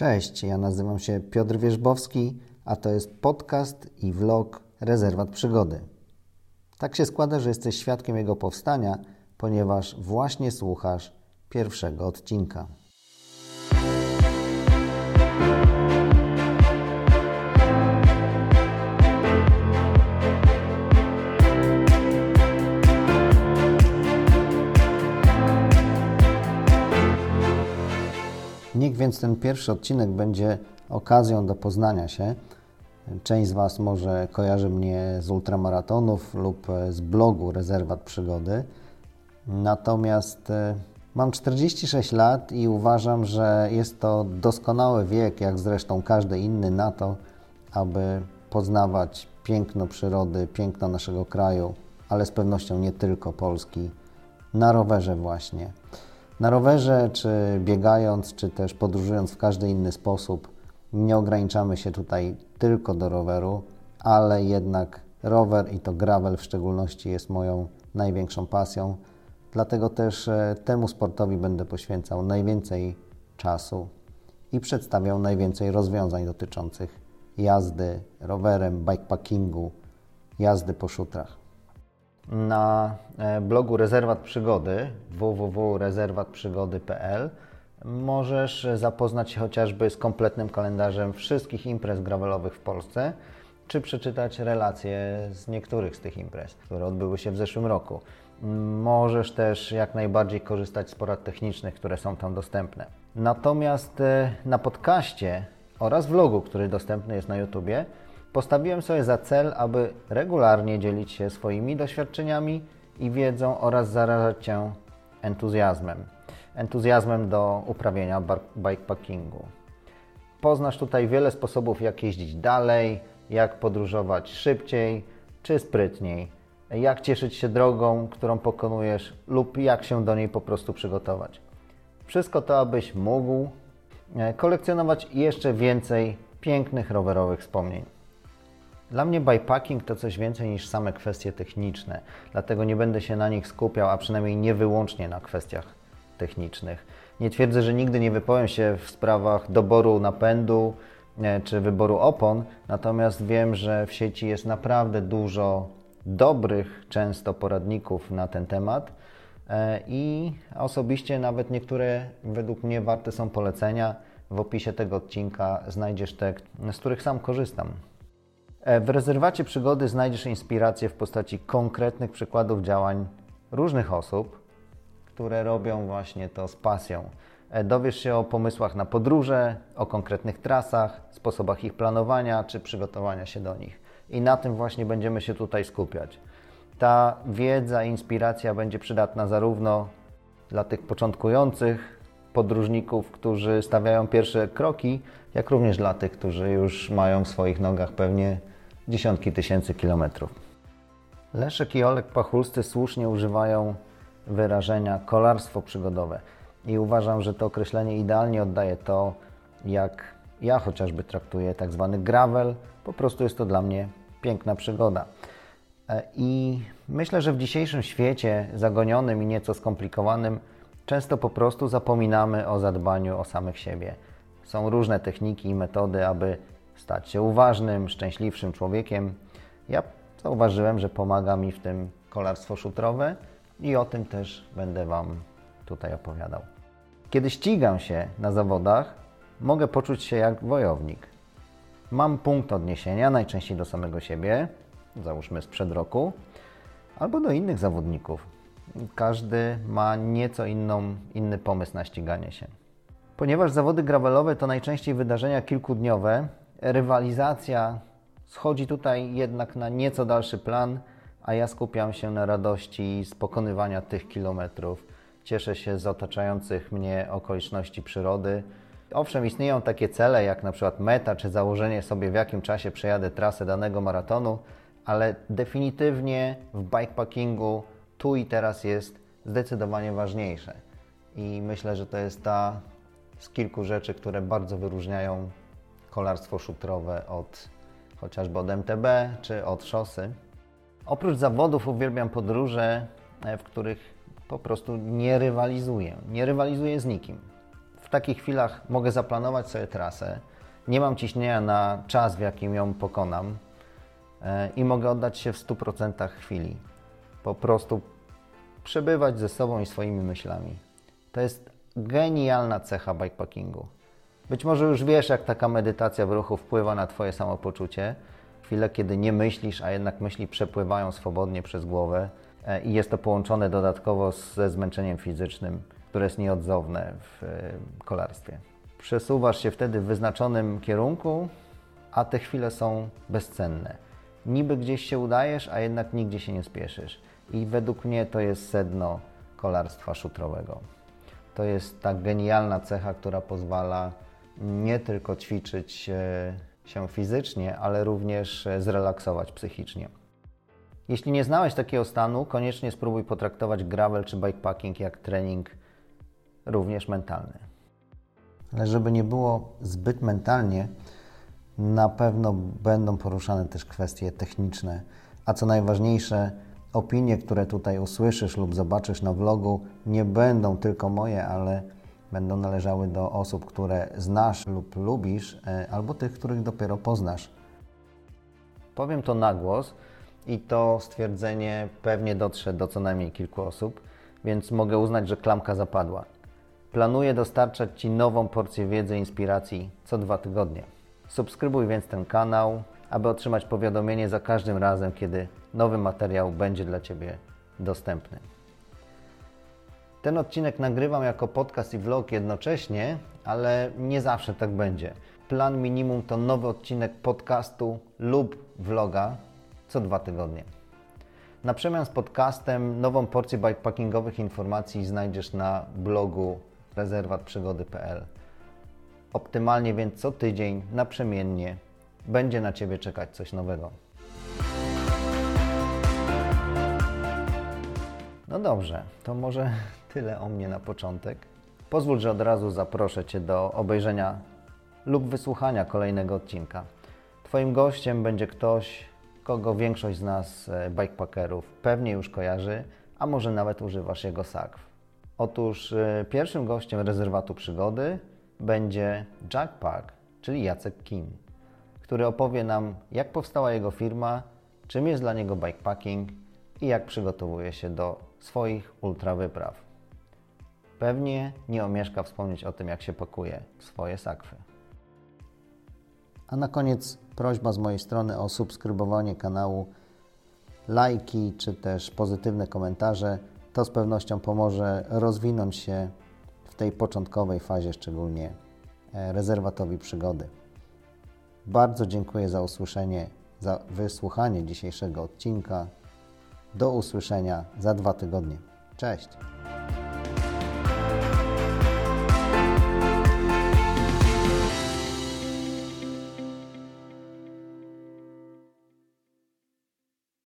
Cześć, ja nazywam się Piotr Wierzbowski, a to jest podcast i vlog Rezerwat Przygody. Tak się składa, że jesteś świadkiem jego powstania, ponieważ właśnie słuchasz pierwszego odcinka. Więc ten pierwszy odcinek będzie okazją do poznania się. Część z Was może kojarzy mnie z ultramaratonów lub z blogu Rezerwat Przygody. Natomiast e, mam 46 lat i uważam, że jest to doskonały wiek, jak zresztą każdy inny, na to, aby poznawać piękno przyrody, piękno naszego kraju, ale z pewnością nie tylko Polski, na rowerze właśnie. Na rowerze, czy biegając, czy też podróżując w każdy inny sposób, nie ograniczamy się tutaj tylko do roweru, ale jednak rower i to gravel w szczególności jest moją największą pasją. Dlatego też e, temu sportowi będę poświęcał najwięcej czasu i przedstawiał najwięcej rozwiązań dotyczących jazdy rowerem, bikepackingu, jazdy po szutrach. Na e, blogu Rezerwat Przygody www.rezerwatprzygody.pl możesz zapoznać się chociażby z kompletnym kalendarzem wszystkich imprez gravelowych w Polsce, czy przeczytać relacje z niektórych z tych imprez, które odbyły się w zeszłym roku. Możesz też jak najbardziej korzystać z porad technicznych, które są tam dostępne. Natomiast e, na podcaście oraz vlogu, który dostępny jest na YouTubie, Postawiłem sobie za cel, aby regularnie dzielić się swoimi doświadczeniami i wiedzą oraz zarażać Cię entuzjazmem. Entuzjazmem do uprawiania bikepackingu. Poznasz tutaj wiele sposobów, jak jeździć dalej, jak podróżować szybciej czy sprytniej, jak cieszyć się drogą, którą pokonujesz, lub jak się do niej po prostu przygotować. Wszystko to, abyś mógł e, kolekcjonować jeszcze więcej pięknych rowerowych wspomnień. Dla mnie bikepacking to coś więcej niż same kwestie techniczne, dlatego nie będę się na nich skupiał, a przynajmniej nie wyłącznie na kwestiach technicznych. Nie twierdzę, że nigdy nie wypowiem się w sprawach doboru napędu e, czy wyboru opon, natomiast wiem, że w sieci jest naprawdę dużo dobrych, często poradników na ten temat e, i osobiście nawet niektóre według mnie warte są polecenia. W opisie tego odcinka znajdziesz te, z których sam korzystam. E, w rezerwacie przygody znajdziesz inspirację w postaci konkretnych przykładów działań różnych osób, które robią właśnie to z pasją. E, dowiesz się o pomysłach na podróże, o konkretnych trasach, sposobach ich planowania czy przygotowania się do nich. I na tym właśnie będziemy się tutaj skupiać. Ta wiedza, inspiracja będzie przydatna zarówno dla tych początkujących podróżników, którzy stawiają pierwsze kroki, jak również dla tych, którzy już mają w swoich nogach pewnie dziesiątki tysięcy kilometrów. Leszek i Olek Pachulscy słusznie używają wyrażenia kolarstwo przygodowe i uważam, że to określenie idealnie oddaje to, jak ja chociażby traktuję tak zwany gravel. Po prostu jest to dla mnie piękna przygoda. E, I myślę, że w dzisiejszym świecie zagonionym i nieco skomplikowanym często po prostu zapominamy o zadbaniu o samych siebie. Są różne techniki i metody, aby stać się uważnym, szczęśliwszym człowiekiem. Ja zauważyłem, że pomaga mi w tym kolarstwo szutrowe i o tym też będę Wam tutaj opowiadał. Kiedy ścigam się na zawodach, mogę poczuć się jak wojownik. Mam punkt odniesienia, najczęściej do samego siebie, załóżmy sprzed roku, albo do innych zawodników. Każdy ma nieco inną, inny pomysł na ściganie się. Ponieważ zawody gravelowe to najczęściej wydarzenia kilkudniowe, rywalizacja schodzi tutaj jednak na nieco dalszy plan, a ja skupiam się na radości z pokonywania tych kilometrów. Cieszę się z otaczających mnie okoliczności przyrody. Owszem, istnieją takie cele jak na przykład meta czy założenie sobie w jakim czasie przejadę trasę danego maratonu, ale definitywnie w bikepackingu tu i teraz jest zdecydowanie ważniejsze. I myślę, że to jest ta z kilku rzeczy, które bardzo wyróżniają kolarstwo szutrowe od chociażby od MTB czy od szosy. Oprócz zawodów uwielbiam podróże, e, w których po prostu nie rywalizuję. Nie rywalizuję z nikim. W takich chwilach mogę zaplanować sobie trasę, nie mam ciśnienia na czas, w jakim ją pokonam e, i mogę oddać się w 100% chwili. Po prostu przebywać ze sobą i swoimi myślami. To jest genialna cecha bikepackingu. Być może już wiesz, jak taka medytacja w ruchu wpływa na Twoje samopoczucie. Chwile, kiedy nie myślisz, a jednak myśli przepływają swobodnie przez głowę e, i jest to połączone dodatkowo ze zmęczeniem fizycznym, które jest nieodzowne w e, kolarstwie. Przesuwasz się wtedy w wyznaczonym kierunku, a te chwile są bezcenne. Niby gdzieś się udajesz, a jednak nigdzie się nie spieszysz. I według mnie to jest sedno kolarstwa szutrowego. To jest ta genialna cecha, która pozwala nie tylko ćwiczyć e, się fizycznie, ale również e, zrelaksować psychicznie. Jeśli nie znałeś takiego stanu, koniecznie spróbuj potraktować gravel czy bikepacking jak trening również mentalny. Ale żeby nie było zbyt mentalnie, na pewno będą poruszane też kwestie techniczne, a co najważniejsze, opinie, które tutaj usłyszysz lub zobaczysz na vlogu, nie będą tylko moje, ale będą należały do osób, które znasz lub lubisz, e, albo tych, których dopiero poznasz. Powiem to na głos i to stwierdzenie pewnie dotrze do co najmniej kilku osób, więc mogę uznać, że klamka zapadła. Planuję dostarczać Ci nową porcję wiedzy i inspiracji co dwa tygodnie. Subskrybuj więc ten kanał, aby otrzymać powiadomienie za każdym razem, kiedy nowy materiał będzie dla Ciebie dostępny. Ten odcinek nagrywam jako podcast i vlog jednocześnie, ale nie zawsze tak będzie. Plan minimum to nowy odcinek podcastu lub vloga co dwa tygodnie. Na przemian z podcastem nową porcję bikepackingowych informacji znajdziesz na blogu rezerwatprzygody.pl. Optymalnie więc co tydzień, naprzemiennie, będzie na Ciebie czekać coś nowego. No dobrze, to może tyle o mnie na początek. Pozwól, że od razu zaproszę Cię do obejrzenia lub wysłuchania kolejnego odcinka. Twoim gościem będzie ktoś, kogo większość z nas, e, bikepackerów, pewnie już kojarzy, a może nawet używasz jego sakw. Otóż e, pierwszym gościem rezerwatu przygody będzie Jack Park, czyli Jacek Kim, który opowie nam, jak powstała jego firma, czym jest dla niego bikepacking i jak przygotowuje się do swoich ultrawypraw. Pewnie nie omieszka wspomnieć o tym, jak się pakuje swoje sakwy. A na koniec prośba z mojej strony o subskrybowanie kanału, lajki czy też pozytywne komentarze. To z pewnością pomoże rozwinąć się w tej początkowej fazie, szczególnie e, rezerwatowi przygody. Bardzo dziękuję za usłyszenie, za wysłuchanie dzisiejszego odcinka. Do usłyszenia za dwa tygodnie. Cześć!